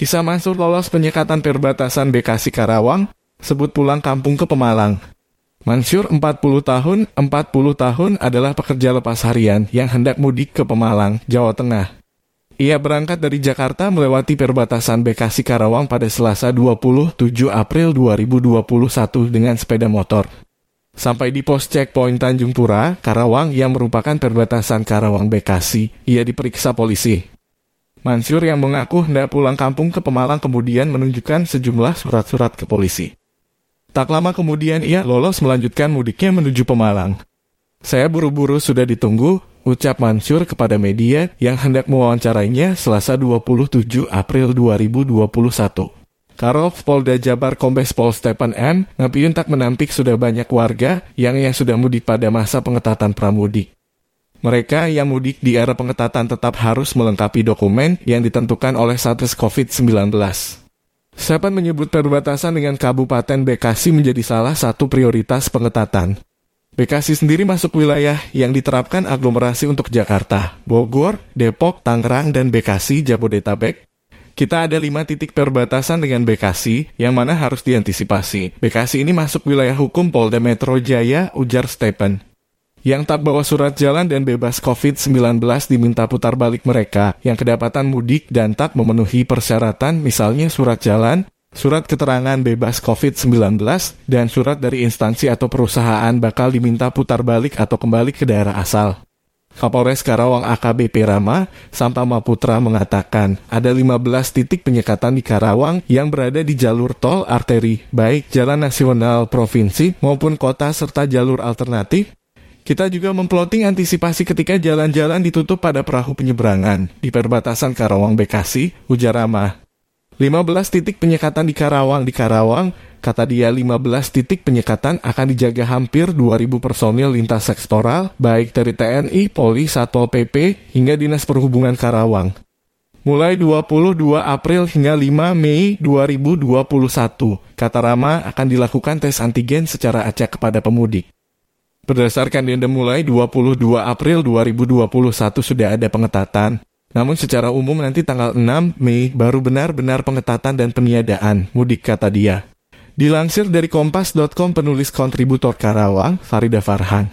Kisah Mansur lolos penyekatan perbatasan Bekasi Karawang, sebut pulang kampung ke Pemalang. Mansur 40 tahun, 40 tahun adalah pekerja lepas harian yang hendak mudik ke Pemalang, Jawa Tengah. Ia berangkat dari Jakarta melewati perbatasan Bekasi Karawang pada Selasa 27 April 2021 dengan sepeda motor. Sampai di pos checkpoint Tanjung Pura, Karawang yang merupakan perbatasan Karawang Bekasi, ia diperiksa polisi. Mansur yang mengaku hendak pulang kampung ke Pemalang kemudian menunjukkan sejumlah surat-surat ke polisi. Tak lama kemudian ia lolos melanjutkan mudiknya menuju Pemalang. Saya buru-buru sudah ditunggu, ucap Mansur kepada media yang hendak mewawancarainya selasa 27 April 2021. Karov Polda Jabar Kombes Pol Stephen M. ngapiun tak menampik sudah banyak warga yang yang sudah mudik pada masa pengetatan pramudik. Mereka yang mudik di era pengetatan tetap harus melengkapi dokumen yang ditentukan oleh Satgas COVID-19. Sepan menyebut perbatasan dengan Kabupaten Bekasi menjadi salah satu prioritas pengetatan. Bekasi sendiri masuk wilayah yang diterapkan aglomerasi untuk Jakarta, Bogor, Depok, Tangerang, dan Bekasi, Jabodetabek. Kita ada lima titik perbatasan dengan Bekasi yang mana harus diantisipasi. Bekasi ini masuk wilayah hukum Polda Metro Jaya, ujar Stephen. Yang tak bawa surat jalan dan bebas COVID-19 diminta putar balik mereka yang kedapatan mudik dan tak memenuhi persyaratan misalnya surat jalan, surat keterangan bebas COVID-19, dan surat dari instansi atau perusahaan bakal diminta putar balik atau kembali ke daerah asal. Kapolres Karawang AKBP Rama, Sampama Putra mengatakan ada 15 titik penyekatan di Karawang yang berada di jalur tol arteri, baik jalan nasional provinsi maupun kota serta jalur alternatif kita juga memploting antisipasi ketika jalan-jalan ditutup pada perahu penyeberangan di perbatasan Karawang Bekasi, ujar Rama. 15 titik penyekatan di Karawang di Karawang, kata dia 15 titik penyekatan akan dijaga hampir 2000 personil lintas sektoral, baik dari TNI, Polri, Satpol PP, hingga Dinas Perhubungan Karawang. Mulai 22 April hingga 5 Mei 2021, kata Rama akan dilakukan tes antigen secara acak kepada pemudik. Berdasarkan denda mulai 22 April 2021 sudah ada pengetatan. Namun secara umum nanti tanggal 6 Mei baru benar-benar pengetatan dan peniadaan, mudik kata dia. Dilansir dari kompas.com penulis kontributor Karawang, Farida Farhan.